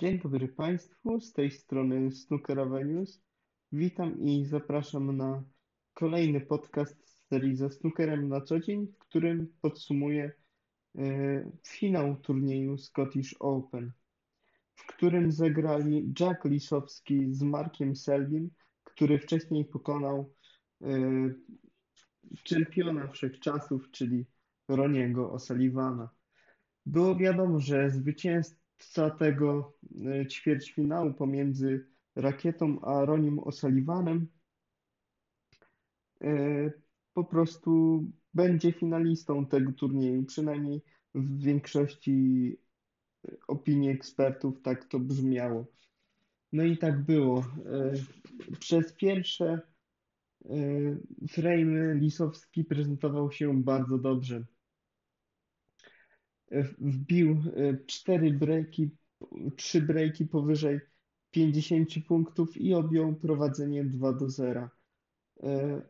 Dzień dobry Państwu, z tej strony Snooker Avenues. Witam i zapraszam na kolejny podcast z serii ze snookerem na co dzień, w którym podsumuję e, finał turnieju Scottish Open, w którym zagrali Jack Lisowski z Markiem Selbim, który wcześniej pokonał e, czempiona wszechczasów, czyli Roniego O'Sullivana. Było wiadomo, że zwycięzca tego e, ćwierćfinału pomiędzy Rakietą a Ronim O'Sullivanem e, po prostu będzie finalistą tego turnieju, przynajmniej w większości opinii ekspertów tak to brzmiało. No i tak było. E, przez pierwsze frame Lisowski prezentował się bardzo dobrze wbił e, cztery breaki, trzy breaki powyżej 50 punktów i objął prowadzenie 2 do 0. E,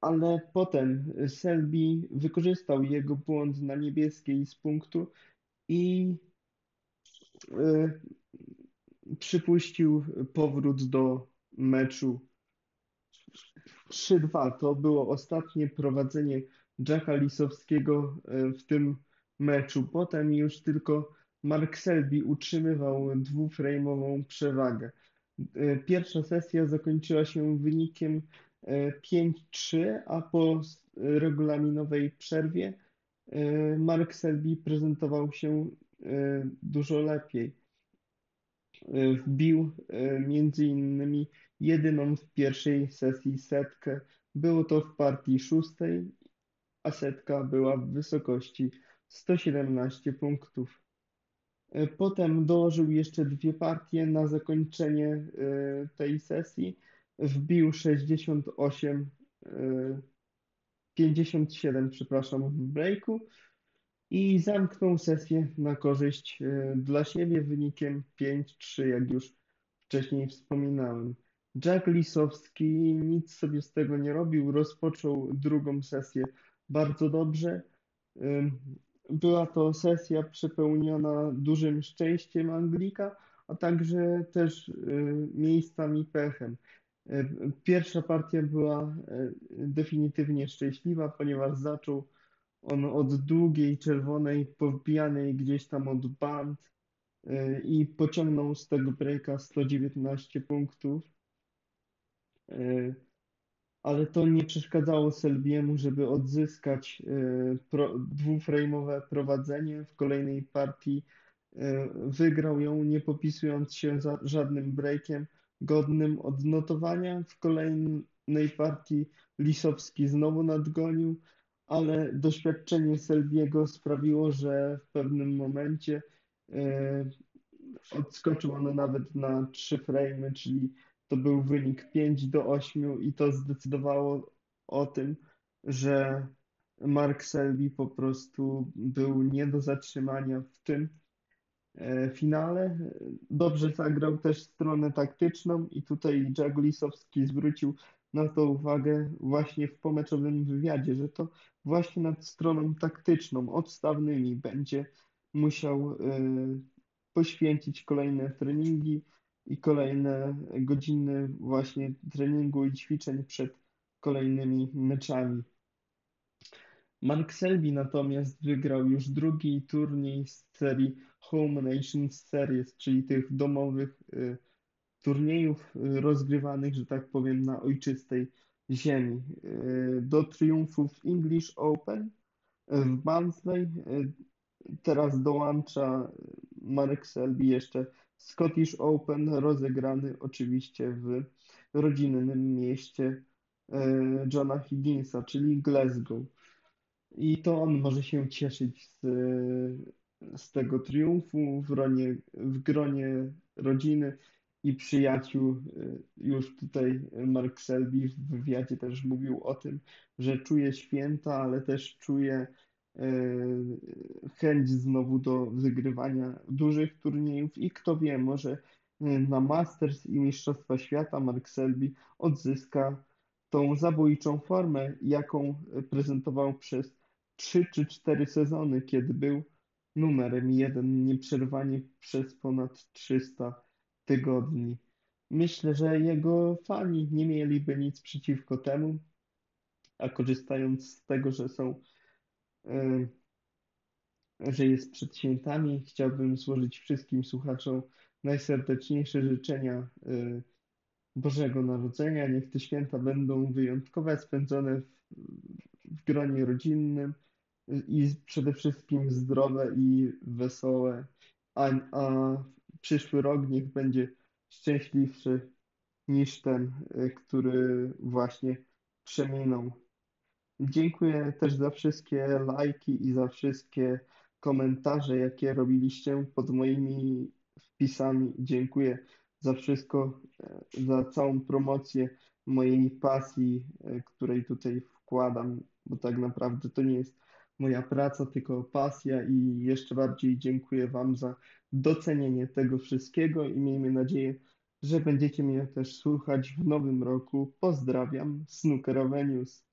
ale potem Selby wykorzystał jego błąd na niebieskiej z punktu i e, przypuścił powrót do meczu 3-2. To było ostatnie prowadzenie Jacka Lisowskiego w tym meczu. Potem już tylko Mark Selby utrzymywał dwuframe'ową przewagę. E, pierwsza sesja zakończyła się wynikiem 5-3, e, a po regulaminowej przerwie e, Mark Selby prezentował się dużo lepiej. Wbił między innymi jedyną w pierwszej sesji setkę. Było to w partii szóstej, a setka była w wysokości 117 punktów. E, potem dołożył jeszcze dwie partie na zakończenie e, tej sesji. Wbił 68, 57, e, przepraszam, w breaku i zamknął sesję na korzyść dla siebie wynikiem 5-3, jak już wcześniej wspominałem. Jack Lisowski nic sobie z tego nie robił, rozpoczął drugą sesję bardzo dobrze. Była to sesja przepełniona dużym szczęściem Anglika, a także też y, miejscami pechem. Y, pierwsza partia była y, definitywnie szczęśliwa, ponieważ zaczął on od długiej, czerwonej, powbijanej gdzieś tam od band i pociągnął z tego breaka 119 punktów ale to nie przeszkadzało Selbiemu, żeby odzyskać e, pro, prowadzenie w kolejnej partii. E, wygrał ją nie popisując się za żadnym breakiem godnym odnotowania. W kolejnej partii Lisowski znowu nadgonił, ale doświadczenie Selbiego sprawiło, że w pewnym momencie e, odskoczył on nawet na trzy frame'y, czyli to był wynik 5 do 8 i to zdecydowało o tym, że Mark Selby po prostu był nie do zatrzymania w tym e, finale. Dobrze zagrał też stronę taktyczną i tutaj Jack Lisowski zwrócił na to uwagę właśnie w pomeczowym wywiadzie, że to właśnie nad stroną taktyczną, odstawnymi będzie musiał e, poświęcić kolejne treningi, i kolejne godziny właśnie treningu i ćwiczeń przed kolejnymi meczami. Mark Selby natomiast wygrał już drugi turniej z serii Home Nations Series, czyli tych domowych y, turniejów y, rozgrywanych, że tak powiem, na ojczystej ziemi. Y, do triumfów English Open w Barnsley teraz dołącza Marek Selby jeszcze Scottish Open rozegrany oczywiście w rodzinnym mieście e, Johna Higginsa, czyli Glasgow. I to on może się cieszyć z, z tego triumfu w, ronie, w gronie rodziny i przyjaciół. E, już tutaj Mark Selby w wywiadzie też mówił o tym, że czuje święta, ale też czuje chęć znowu do wygrywania dużych turniejów i kto wie, może e, na Masters i Mistrzostwa Świata Mark Selby odzyska tą zabójczą formę, jaką prezentował przez 3 czy 4 sezony, kiedy był numerem jeden nieprzerwanie przez ponad 300 tygodni. Myślę, że jego fani nie mieliby nic przeciwko temu, a korzystając z tego, że są, e, że jest przed świętami, chciałbym złożyć wszystkim słuchaczom najserdeczniejsze życzenia e, Bożego Narodzenia. Niech te święta będą wyjątkowe, spędzone w, w gronie rodzinnym i przede wszystkim zdrowe i wesołe, a, a przyszły rok niech będzie szczęśliwszy niż ten, y, który właśnie przeminął. Dziękuję też za wszystkie lajki i za wszystkie komentarze, jakie robiliście pod moimi wpisami. Dziękuję za wszystko, e, za całą promocję mojej pasji, e, której tutaj wkładam, bo tak naprawdę to nie jest moja praca, tylko pasja i jeszcze bardziej dziękuję Wam za docenienie tego wszystkiego i miejmy nadzieję, że będziecie mnie też słuchać w nowym roku. Pozdrawiam, Snookerowe News.